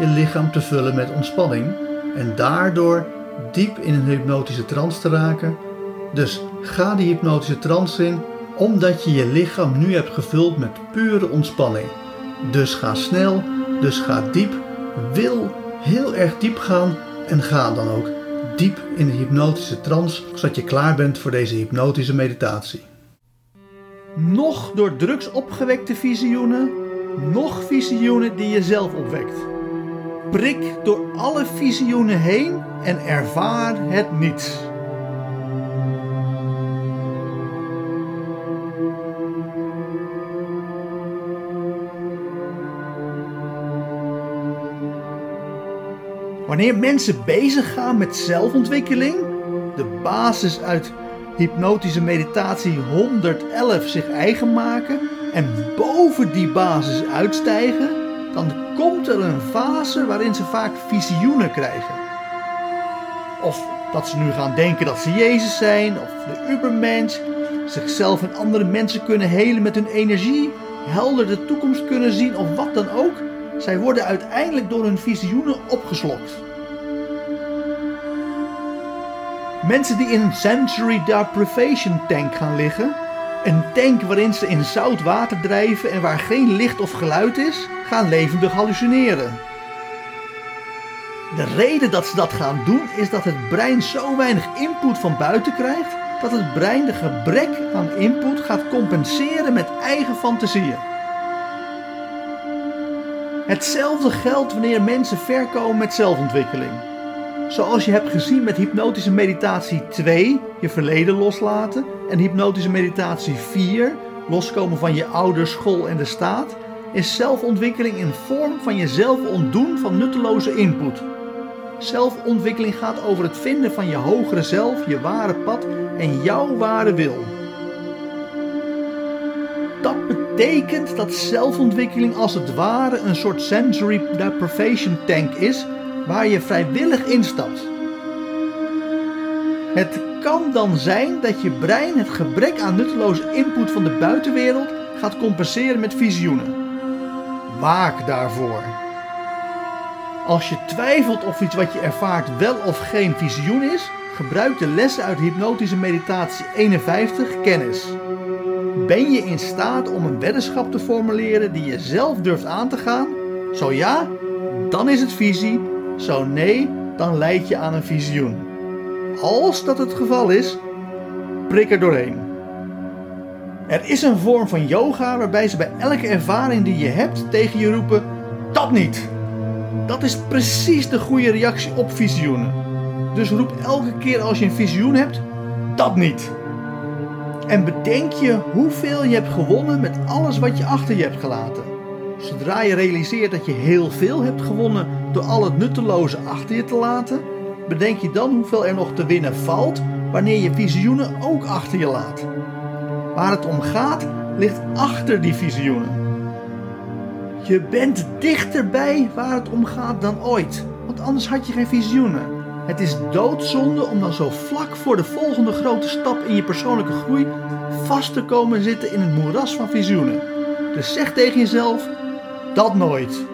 je lichaam te vullen met ontspanning. En daardoor diep in een hypnotische trance te raken. Dus ga die hypnotische trance in, omdat je je lichaam nu hebt gevuld met pure ontspanning. Dus ga snel, dus ga diep. Wil heel erg diep gaan en ga dan ook diep in de hypnotische trance, zodat je klaar bent voor deze hypnotische meditatie. Nog door drugs opgewekte visioenen, nog visioenen die je zelf opwekt. Prik door alle visioenen heen en ervaar het niets. Wanneer mensen bezig gaan met zelfontwikkeling, de basis uit hypnotische meditatie 111 zich eigen maken en boven die basis uitstijgen, dan komt er een fase waarin ze vaak visioenen krijgen. Of dat ze nu gaan denken dat ze Jezus zijn, of de Ubermens, zichzelf en andere mensen kunnen helen met hun energie, helder de toekomst kunnen zien of wat dan ook. Zij worden uiteindelijk door hun visioenen opgeslokt. Mensen die in een sensory deprivation tank gaan liggen, een tank waarin ze in zout water drijven en waar geen licht of geluid is, gaan levendig hallucineren. De reden dat ze dat gaan doen is dat het brein zo weinig input van buiten krijgt dat het brein de gebrek aan input gaat compenseren met eigen fantasieën. Hetzelfde geldt wanneer mensen ver komen met zelfontwikkeling. Zoals je hebt gezien met hypnotische meditatie 2, je verleden loslaten, en hypnotische meditatie 4, loskomen van je ouders, school en de staat, is zelfontwikkeling in vorm van jezelf ontdoen van nutteloze input. Zelfontwikkeling gaat over het vinden van je hogere zelf, je ware pad en jouw ware wil. Dat betekent dat zelfontwikkeling als het ware een soort sensory deprivation tank is waar je vrijwillig instapt. Het kan dan zijn dat je brein het gebrek aan nutteloze input van de buitenwereld gaat compenseren met visioenen. Waak daarvoor. Als je twijfelt of iets wat je ervaart wel of geen visioen is, gebruik de lessen uit hypnotische meditatie 51 kennis. Ben je in staat om een weddenschap te formuleren die je zelf durft aan te gaan? Zo ja, dan is het visie. Zo nee, dan leid je aan een visioen. Als dat het geval is, prik er doorheen. Er is een vorm van yoga waarbij ze bij elke ervaring die je hebt tegen je roepen: dat niet. Dat is precies de goede reactie op visioenen. Dus roep elke keer als je een visioen hebt: dat niet. En bedenk je hoeveel je hebt gewonnen met alles wat je achter je hebt gelaten. Zodra je realiseert dat je heel veel hebt gewonnen door al het nutteloze achter je te laten, bedenk je dan hoeveel er nog te winnen valt wanneer je visioenen ook achter je laat. Waar het om gaat, ligt achter die visioenen. Je bent dichterbij waar het om gaat dan ooit, want anders had je geen visioenen. Het is doodzonde om dan zo vlak voor de volgende grote stap in je persoonlijke groei vast te komen zitten in het moeras van visioenen. Dus zeg tegen jezelf: dat nooit.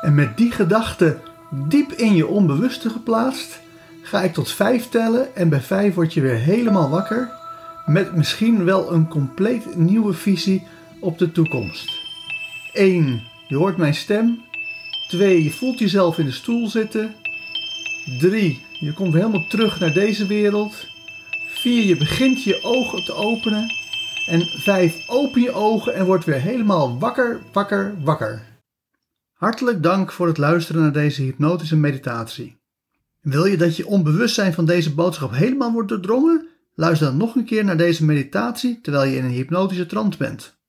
En met die gedachte diep in je onbewuste geplaatst, ga ik tot vijf tellen en bij vijf word je weer helemaal wakker met misschien wel een compleet nieuwe visie op de toekomst. 1. Je hoort mijn stem. 2. Je voelt jezelf in de stoel zitten. 3. Je komt helemaal terug naar deze wereld. 4. Je begint je ogen te openen. En 5. Open je ogen en word weer helemaal wakker, wakker, wakker. Hartelijk dank voor het luisteren naar deze hypnotische meditatie. Wil je dat je onbewustzijn van deze boodschap helemaal wordt doordrongen? Luister dan nog een keer naar deze meditatie terwijl je in een hypnotische trance bent.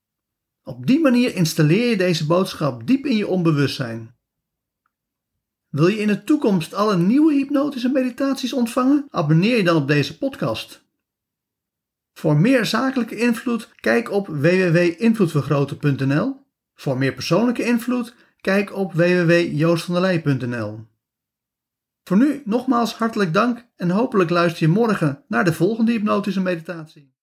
Op die manier installeer je deze boodschap diep in je onbewustzijn. Wil je in de toekomst alle nieuwe hypnotische meditaties ontvangen? Abonneer je dan op deze podcast. Voor meer zakelijke invloed, kijk op www.invloedvergroten.nl. Voor meer persoonlijke invloed, kijk op www.joostvandelij.nl. Voor nu nogmaals hartelijk dank en hopelijk luister je morgen naar de volgende hypnotische meditatie.